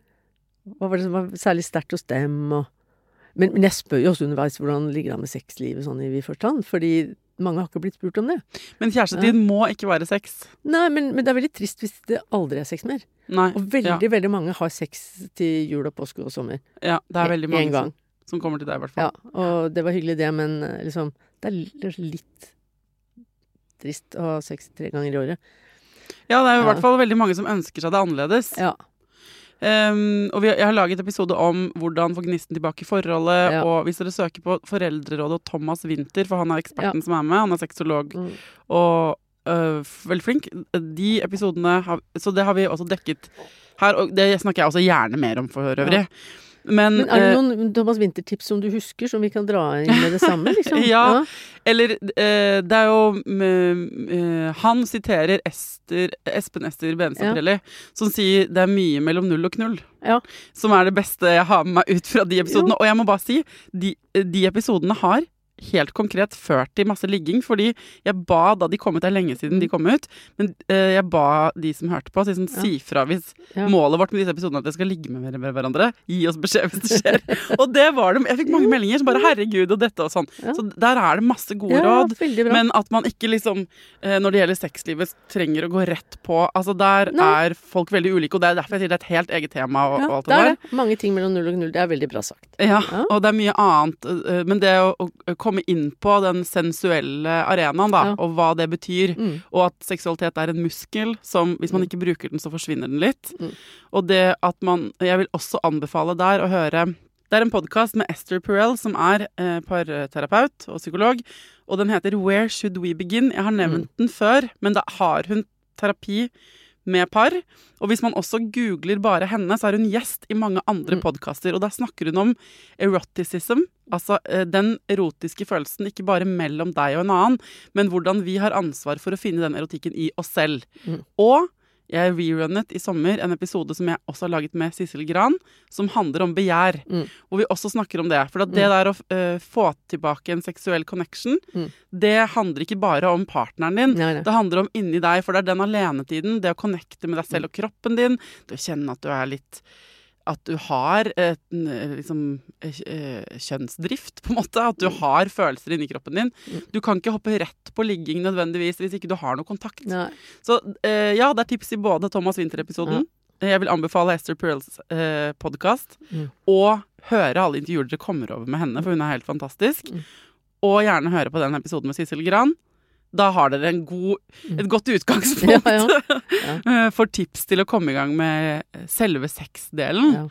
hva var det som var særlig sterkt hos dem? Og, men, men jeg spør jo også underveis hvordan ligger det an med sexlivet sånn i vid forstand, fordi mange har ikke blitt spurt om det. Men kjærestetid må ikke være sex. Nei, men, men det er veldig trist hvis det aldri er sex mer. Nei. Og veldig, veldig mange har sex til jul og påske og sommer. Ja, ja, det er veldig mange En gang. som, som kommer til deg, i hvert Ja, og det var hyggelig det, men eh, liksom Det er litt- trist å ha sex tre ganger i året. Ja, det er jo i Ja. hvert fall veldig mange som ønsker seg det annerledes. Ja. Um, og vi, jeg har laget episode om hvordan få gnisten tilbake i forholdet. Ja. Og hvis dere søker på Foreldrerådet og Thomas Winther, for han er eksperten som er med, han er sexolog Mm. og uh, veldig flink, de episodene har, Så det har vi også dekket her, og det snakker jeg også gjerne mer om for øvrig. Men, Men er det eh, noen Thomas Winther-tips som du husker, som vi kan dra inn med det samme, liksom? Ja. Eller eh, det er jo mm, eh, Han siterer Ester, Espen Ester Benestad-Prelli, som sier 'det er mye mellom null og knull'. Ja. Som er det beste jeg har med meg ut fra de episodene. Og jeg må bare si, de, de episodene har helt konkret ført til masse ligging, fordi jeg ba da de kom ut, det er lenge siden de kom ut, men eh, jeg ba de som hørte på, sånn, Ja. si fra hvis Ja. målet vårt med disse episodene er at jeg skal ligge med, med hverandre. Gi oss beskjed hvis det skjer. og det var det. Jeg fikk mange meldinger som bare 'herregud' og dette og sånn. Ja. Så der er det masse gode råd. Men at man ikke liksom, eh, når det gjelder sexlivet, trenger å gå rett på Altså Der Nei. er folk veldig ulike, og det er derfor jeg sier det er et helt eget tema. og, og alt det det er det. Mange ting mellom null og null. Det er veldig bra sagt. Ja, Ja. og det er mye annet. eh, Men det å, å komme inn på den sensuelle arenaen, da, Ja. og hva det betyr, Mm. og at seksualitet er en muskel som hvis man ikke bruker den, så forsvinner den litt. Mm. Og det at man Jeg vil også anbefale der å høre Det er en podkast med Esther Perel, som er eh, parterapeut og psykolog, og den heter Where Should We Begin? Jeg har nevnt den før, men da har hun terapi med par. Og hvis man også googler bare henne, så er hun gjest i mange andre Mm. podkaster. Og da snakker hun om eroticism, altså eh, den erotiske følelsen ikke bare mellom deg og en annen, men hvordan vi har ansvar for å finne den erotikken i oss selv. Mm. Og Jeg rerunnet i sommer en episode som jeg også har laget med Sissel Gran, som handler om begjær. Mm. Hvor vi også snakker om det. For at det der å uh, få tilbake en seksuell connection, Mm. det handler ikke bare om partneren din. Nei, nei. Det handler om inni deg, for det er den alenetiden, det å connecte med deg selv og kroppen din, det å kjenne at du er litt at du har et, liksom, eh, eh, kjønnsdrift, på en måte. At du har følelser inni kroppen din. Mm. Du kan ikke hoppe rett på ligging nødvendigvis hvis ikke du har noe kontakt. Nei. Så eh, ja, det er tips i både Thomas Winther-episoden. Jeg vil anbefale Esther Pearls eh, podkast. Mm. Og høre alle intervjuer dere kommer over med henne, for hun er helt fantastisk. Mm. Og gjerne høre på den episoden med Sissel Gran. Da har dere en god, Mm. et godt utgangspunkt Ja, ja. Ja. for tips til å komme i gang med selve sexdelen. Ja.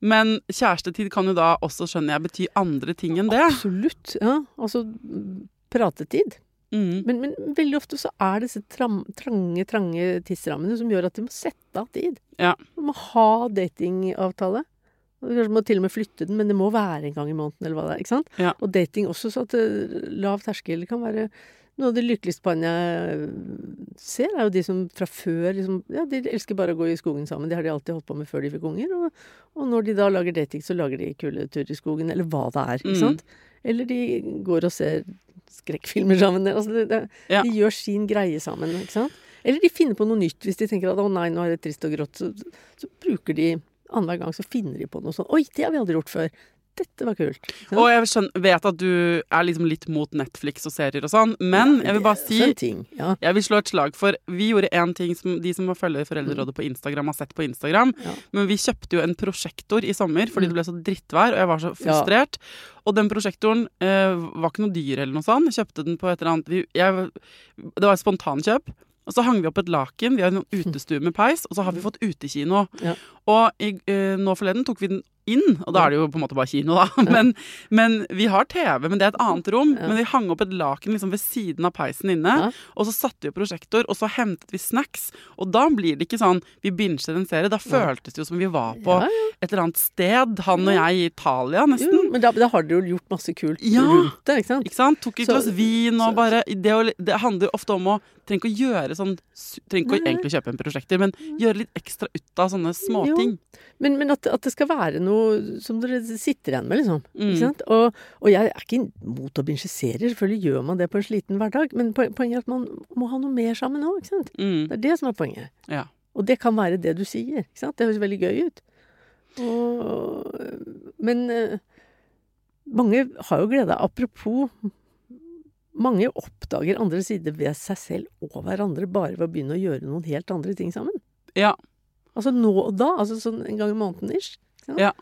Men kjærestetid kan jo da også, skjønner jeg, bety andre ting enn det. Absolutt. Ja, altså mm, pratetid. Mm. Men, men veldig ofte så er disse tram, trange, trange tidsrammene som gjør at de må sette av tid. Ja. De må ha datingavtale. Du Kanskje må til og med flytte den, men det må være en gang i måneden, eller hva det er. ikke sant? Ja. Og dating også, så at eh, lav terskel kan være noe av det lykkeligste parene jeg ser, er jo de som fra før liksom Ja, de elsker bare å gå i skogen sammen. Det har de alltid holdt på med før de fikk unger. Og, og når de da lager dating, så lager de kuletur i skogen, eller hva det er. ikke Mm. sant? Eller de går og ser skrekkfilmer sammen. Altså det, det, Ja. De gjør sin greie sammen. ikke sant? Eller de finner på noe nytt hvis de tenker at 'å nei, nå er det trist og grått'. Så, så bruker de Annenhver gang så finner de på noe sånn 'oi, det har vi aldri gjort før'. Dette var kult. Og jeg skjønner, vet at du er liksom litt mot Netflix og serier og sånn, men jeg vil bare si ting. Ja. Jeg vil slå et slag for Vi gjorde én ting som de som følger Foreldrerådet på Instagram, har sett på Instagram. Ja. Men vi kjøpte jo en prosjektor i sommer fordi Mm. det ble så drittvær, og jeg var så frustrert. Og den prosjektoren eh, var ikke noe dyr eller noe sånt. Jeg kjøpte den på et eller annet vi, jeg, Det var et spontankjøp. Og så hang vi opp et laken. Vi har en utestue med peis, og så har vi fått utekino. Ja. Og i, eh, nå forleden tok vi den inn, og da er det jo på en måte bare kino, da. Men, men vi har TV, men det er et annet rom. Men vi hang opp et laken liksom ved siden av peisen inne. Og så satte vi opp prosjektor, og så hentet vi snacks. Og da blir det ikke sånn vi binger en serie. Da føltes det jo som vi var på et eller annet sted. Han og jeg i Italia, nesten. Jo, men da, da har dere jo gjort masse kult Ja. rundt det, ikke sant? Ikke sant? Tok et glass vin og bare det, å, det handler ofte om å Trenger ikke å gjøre sånn Trenger ikke å egentlig kjøpe en prosjektor, men gjøre litt ekstra ut av sånne småting. Men, men at, at det skal være noe som dere sitter igjen med, liksom. Mm. Og, og jeg er ikke imot å binsjisere, selvfølgelig gjør man det på en sliten hverdag. Men poenget er at man må ha noe mer sammen òg, ikke sant. Mm. Det er det som er poenget. Ja. Og det kan være det du sier. ikke sant? Det høres veldig gøy ut. Og, men eh, mange har jo glede av Apropos mange oppdager andre sider ved seg selv og hverandre bare ved å begynne å gjøre noen helt andre ting sammen. Ja. Altså nå og da. Altså sånn en gang i måneden ish. Ja.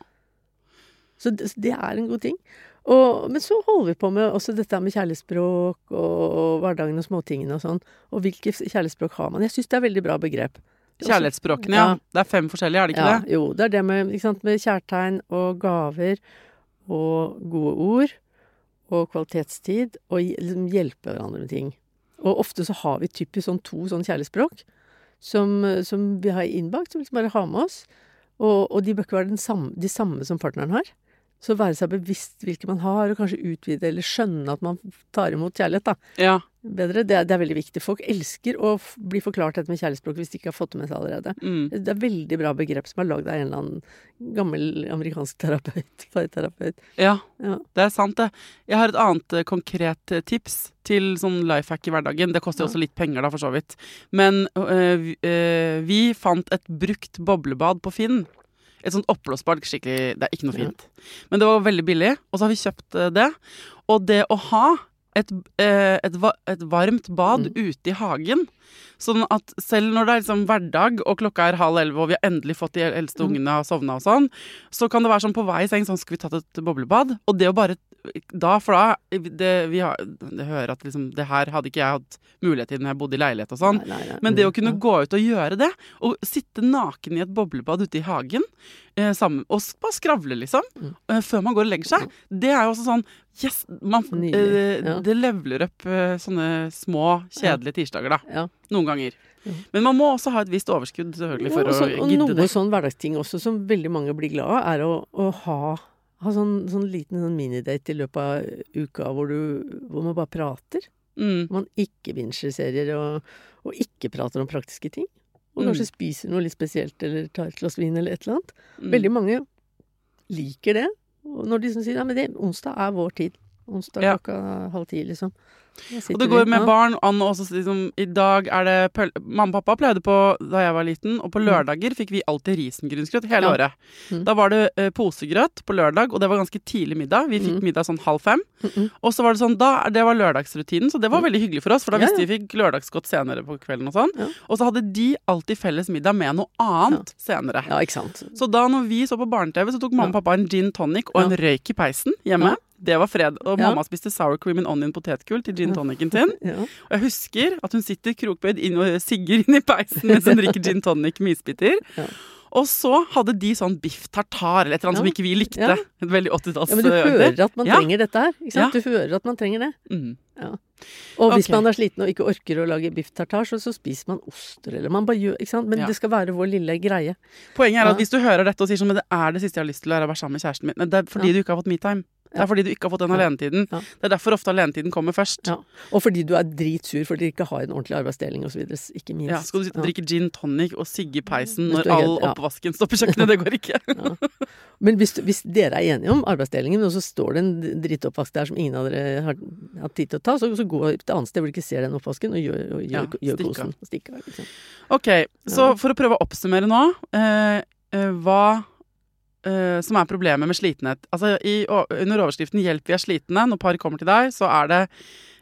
Så det, så det er en god ting. Og, men så holder vi på med også dette med kjærlighetsspråk og, og hverdagen og småtingene og sånn. Og hvilke kjærlighetsspråk har man? Jeg syns det er veldig bra begrep. Kjærlighetsspråkene, ja. Ja. Det er fem forskjellige, er det ikke ja, det? Jo, det er det med, sant, med kjærtegn og gaver og gode ord og kvalitetstid og liksom hjelpe hverandre med ting. Og ofte så har vi typisk sånn to sånn kjærlighetsspråk som, som vi har innbakt, som liksom bare har med oss. Og, og de bør ikke være samme, de samme som partneren har. Så være seg bevisst hvilke man har, og kanskje utvide eller skjønne at man tar imot kjærlighet, da. Ja. Bedre. Det, er- det er veldig viktig. Folk elsker å bli forklart dette med kjærlighetsspråk hvis de ikke har fått det med seg allerede. Mm. Det er veldig bra begrep som er lagd av en eller annen gammel amerikansk terapeut. Parterapeut. ja. Ja. Det er sant, det. Jeg har et annet eh, konkret eh, tips til sånn life hack i hverdagen. Det koster jo Ja. også litt penger, da, for så vidt. Men øh, øh, vi fant et brukt boblebad på Finn. Et sånt oppblåsbart. Skikkelig Det er ikke noe Ja. fint. Men det var veldig billig, og så har vi kjøpt øh, det. Og det å ha et, øh, et, et varmt bad Mm. ute i hagen. Sånn at selv når det er liksom hverdag og klokka er halv elleve og vi har endelig fått de eldste Mm. ungene og sovna og sånn, så kan det være sånn på vei i seng sånn skal vi tatt et boblebad? Og det å bare da, for da det, vi har, det hører at liksom Det her hadde ikke jeg hatt mulighet til når jeg bodde i leilighet og sånn. Nei, nei, nei. Men det å kunne gå ut og gjøre det, og sitte naken i et boblebad ute i hagen eh, sammen, og bare skravle, liksom, Mm. eh, før man går og legger seg, det er jo også sånn Yes! Man, eh, ja. Det leveler opp eh, sånne små, kjedelige tirsdager, da. Ja. Noen ganger. Men man må også ha et visst overskudd, selvfølgelig, for Ja, og så- å og gidde noe sånn hverdagsting også som veldig mange blir glad av, er å, å ha, ha sånn, sånn liten sånn minidate i løpet av uka hvor, du, hvor man bare prater. Mm. Man ikke binger serier og, og ikke prater om praktiske ting. og Mm. kanskje spiser noe litt spesielt, eller tar et glass vin, eller et eller annet. Mm. Veldig mange liker det. Og når de som sier ja, men onsdag er vår tid. Onsdag Ja. klokka halv ti, liksom. Og det går med nå. barn an også liksom I dag er det pøl... Mamma og pappa pleide på da jeg var liten, og på lørdager fikk vi alltid risengrynsgrøt hele Ja. året. Mm. Da var det uh, posegrøt på lørdag, og det var ganske tidlig middag. Vi fikk Mm. middag sånn halv fem. Mm-mm. Og så var det sånn, da, det var lørdagsrutinen, så det var Mm. veldig hyggelig for oss. For da visste ja. vi fikk lørdagsgodt senere på kvelden og sånn. Og så hadde de alltid felles middag med noe annet senere. Ja, ikke sant. Så da når vi så på barne-TV, så tok mamma og pappa en gin tonic og en røyk i peisen hjemme. Det var fred. Og Ja. mamma spiste sour cream and onion potetgull til gin tonicen sin. Ja. Og jeg husker at hun sitter krokbøyd inn og sigger inn i peisen mens hun drikker gin tonic med isbiter. Ja. Og så hadde de sånn biff tartar eller et eller annet som ikke vi likte. Et veldig 80-talls ja, men du hører at man trenger dette her. Ikke sant? Ja. Du hører at man trenger det. Mm. Og hvis okay. man er sliten og ikke orker å lage biff tartar, så, så spiser man oster, eller man bare gjør Ikke sant. Men det skal være vår lille greie. Poenget er at hvis du hører dette og sier sånn Men det er det siste jeg har lyst til, å være sammen med kjæresten min. Det er fordi du ikke har fått metime. Det er fordi du ikke har fått den alenetiden. Ja. Det er derfor ofte alenetiden kommer først. Ja. Og fordi du er dritsur fordi du ikke har en ordentlig arbeidsdeling osv. Ikke minst. Ja, skal du sitte og drikke gin tonic og sigge i peisen når all oppvasken står på kjøkkenet? Det går ikke. Men hvis, hvis dere er enige om arbeidsdelingen, og så står det en drittoppvask der som ingen av dere har hatt tid til å ta, så, så gå et annet sted hvor du ikke ser den oppvasken, og gjør, og gjør, gjør kosen. Stikk av. Liksom. Ok, så for å prøve å oppsummere nå eh, eh, Hva eh, som er problemet med slitenhet. Altså, i, under overskriften 'Hjelp, vi er slitne' når par kommer til deg, så er det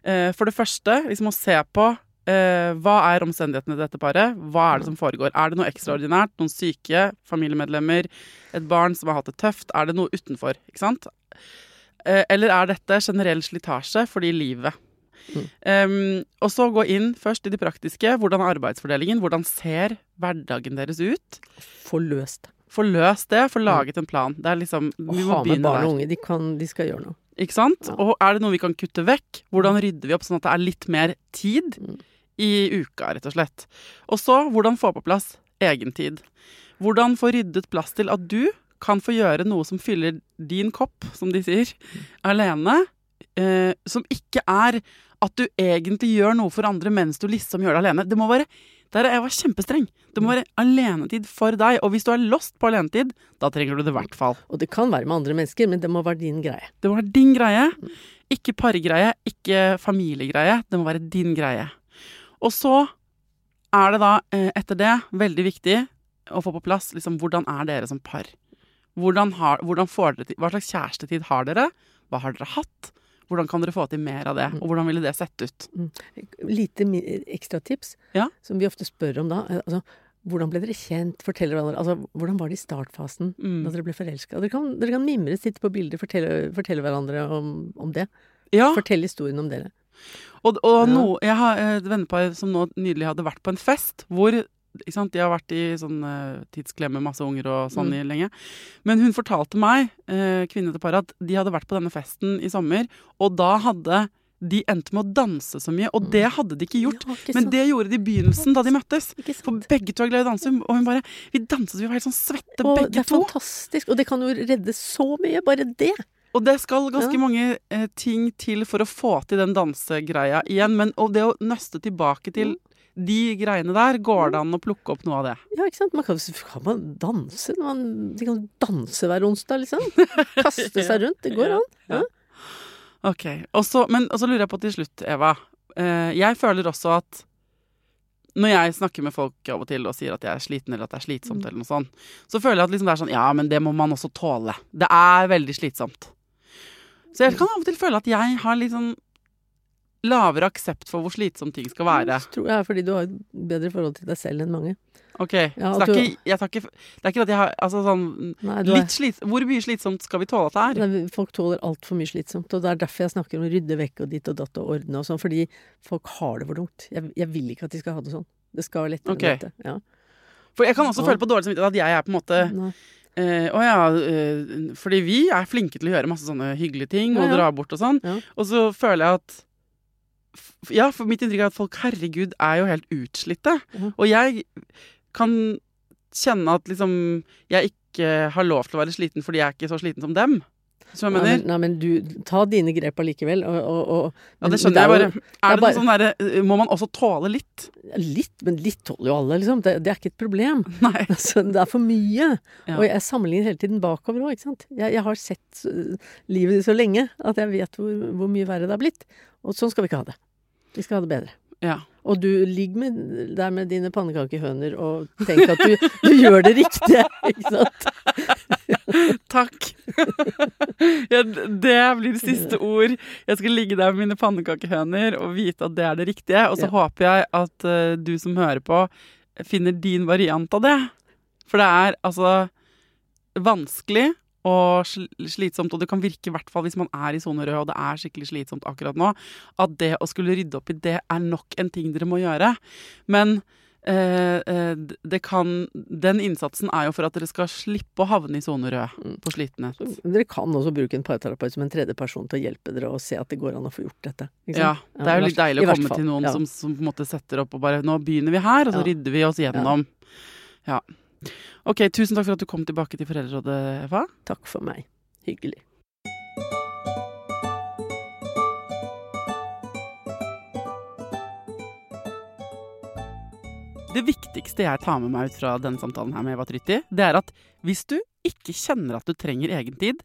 uh, for det første liksom å se på eh, hva er omstendighetene til dette paret? Hva er det som foregår? Er det noe ekstraordinært? Noen syke familiemedlemmer? Et barn som har hatt det tøft? Er det noe utenfor? Ikke sant? Eller er dette generell slitasje fordi livet? Um, og så gå inn først i det praktiske. Hvordan er arbeidsfordelingen? Hvordan ser hverdagen deres ut? Få løst det. Få løst det, få laget en plan. Det er liksom, vi må ha med barn og unge. De, kan, de skal gjøre noe. Ikke sant? Ja. Og er det noe vi kan kutte vekk? Hvordan rydder vi opp sånn at det er litt mer tid Mm. i uka, rett og slett? Og så hvordan få på plass egentid. Hvordan få ryddet plass til at du kan få gjøre noe som fyller din kopp, som de sier, alene. Eh, som ikke er at du egentlig gjør noe for andre mens du liksom gjør det alene. Det må være der er jeg var kjempestreng. Det må være alenetid for deg. Og hvis du er lost på alenetid, da trenger du det i hvert fall. Og det kan være med andre mennesker, men det må være din greie. Det må være din greie. Ikke pargreie, ikke familiegreie. Det må være din greie. Og så er det da, eh, etter det, veldig viktig å få på plass liksom, hvordan er dere som par? Hvordan, har, hvordan får dere hva slags kjærestetid har dere? Hva har dere hatt? Hvordan kan dere få til mer av det? Og hvordan ville det sett ut? Lite ekstra tips, Ja. som vi ofte spør om da. eh, Altså, hvordan ble dere kjent? Forteller hverandre. Altså, hvordan var det i startfasen Mm. da dere ble forelska? Dere, kan- dere kan mimre, sitte på bilder, fortelle, fortelle hverandre om, om det. Ja, Fortell historien om dere. og, og Ja. no, jeg har et vennepar som nå nylig hadde vært på en fest hvor De har vært i sånn eh, tidsklemme, masse unger og sånn Mm. lenge. Men hun fortalte meg, eh, kvinne til paret, at de hadde vært på denne festen i sommer, og da hadde de endte med å danse så mye, og det hadde de ikke gjort. Mm. Ja, ikke Men det gjorde de i begynnelsen, da de møttes. For begge to er glad i å danse, og hun bare Vi danset, vi var helt sånn svette, Og det er to. fantastisk. Og det kan jo redde så mye, bare det. Og det skal ganske Ja. mange eh, ting til for å få til den dansegreia igjen. Men og det å nøste tilbake til de greiene der, går det an å plukke opp noe av det? Ja, ikke sant. Man kan, kan man danse? Man, de kan danse hver onsdag, liksom. Kaste seg rundt. Det går an. Ja. Ok, og så, Men så lurer jeg på til slutt, Eva. Eh, jeg føler også at når jeg snakker med folk av og til og sier at jeg er sliten eller at det er slitsomt, Mm. eller noe sånt, så føler jeg at liksom det er sånn Ja, men det må man også tåle. Det er veldig slitsomt. Så jeg kan av og til føle at jeg har litt sånn lavere aksept for hvor slitsom ting skal være. Det tror jeg er fordi du har et bedre forhold til deg selv enn mange. Ok, Ja, så det er, ikke, jeg ikke, det er ikke at jeg har Altså sånn Nei, litt slit, Hvor mye slitsomt skal vi tåle at det er? Nei, Folk tåler altfor mye slitsomt, og det er derfor jeg snakker om å rydde vekk og ditt og datt og ordne og sånn, fordi folk har det for tungt. Jeg, jeg vil ikke at de skal ha det sånn. Det skal være lettere okay. enn dette. Ja. For jeg kan også Ja. føle på dårlig samvittighet at jeg er på en måte Nei. eh, Å ja, eh, fordi vi er flinke til å gjøre masse sånne hyggelige ting og dra bort og sånn. Og så føler jeg at Ja, for mitt inntrykk er at folk, herregud, er jo helt utslitte. Ja. Og jeg kan kjenne at liksom jeg ikke har lov til å være sliten fordi jeg er ikke så sliten som dem. Så jeg Nei, men, nei, men du, ta dine grep allikevel. Og, og, og, Ja, det skjønner jeg er bare. Er er det bare- sånn derre Må man også tåle litt? Litt, men litt tåler jo alle, liksom. Det, det er ikke et problem. Nei. Altså, det er for mye. Ja. Og jeg sammenligner hele tiden bakover òg, ikke sant. Jeg, jeg har sett livet ditt så lenge at jeg vet hvor, hvor mye verre det har blitt. Og sånn skal vi ikke ha det. Vi skal ha det bedre. Ja. Og du ligger med, der med dine pannekakehøner og tenk at du, du gjør det riktige, ikke sant. Takk. ja, det blir siste ord. Jeg skal ligge der med mine pannekakehøner og vite at det er det riktige. Og så Ja. håper jeg at uh, du som hører på, finner din variant av det. For det er altså vanskelig og slitsomt, og det kan virke, i hvert fall hvis man er i sone rød, og det er skikkelig slitsomt akkurat nå, at det å skulle rydde opp i det er nok en ting dere må gjøre. Men det kan Den innsatsen er jo for at dere skal slippe å havne i sone rød på slitenhet. Dere kan også bruke en parterapeut som en tredje person til å hjelpe dere og se at det går an å få gjort dette. Ja, det er jo litt deilig å komme fall, til noen ja. som, som på en måte setter opp og bare Nå begynner vi her, og så Ja. rydder vi oss gjennom. Ja. Ok, tusen takk for at du kom tilbake til Foreldrerådet, Eva. Takk for meg. Hyggelig. Det viktigste jeg tar med meg ut fra denne samtalen her med Eva Trytti, det er at hvis du ikke kjenner at du trenger egentid,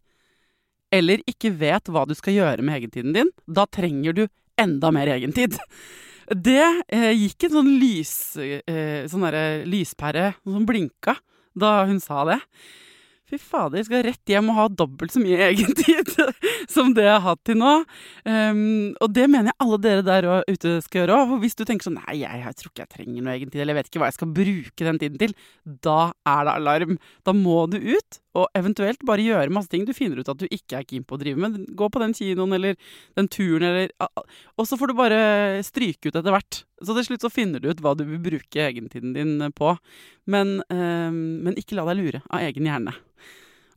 eller ikke vet hva du skal gjøre med egentiden din, da trenger du enda mer egentid. Det eh, gikk en sånn lys, eh, sånn lyspære som blinka da hun sa det. Fy fader, jeg skal rett hjem og ha dobbelt så mye egentid som det jeg har hatt til nå. Um, og det mener jeg alle dere der ute skal gjøre òg. Hvis du tenker sånn Nei, jeg, tror ikke jeg trenger noe egentid, eller jeg vet ikke hva jeg skal bruke den tiden til. Da er det alarm. Da må du ut, og eventuelt bare gjøre masse ting du finner ut at du ikke er keen på å drive med. Gå på den kinoen eller den turen eller Og så får du bare stryke ut etter hvert. Så til slutt så finner du ut hva du vil bruke egentiden din på. Men, um, men ikke la deg lure av egen hjerne.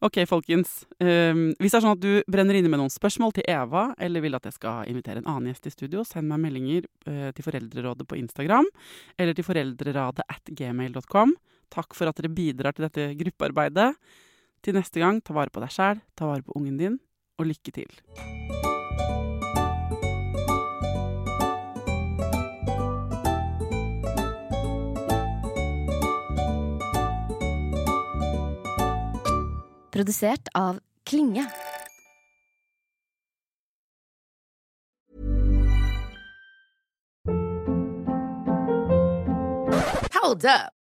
Ok, folkens. Um, hvis det er sånn at du brenner inne med noen spørsmål til Eva, eller vil at jeg skal invitere en annen gjest i studio, send meg meldinger uh, til Foreldrerådet på Instagram, eller til foreldreradet at gmail.com. Takk for at dere bidrar til dette gruppearbeidet. Til neste gang, ta vare på deg sjæl, ta vare på ungen din, og lykke til. Produsert av Klinge. Hold up.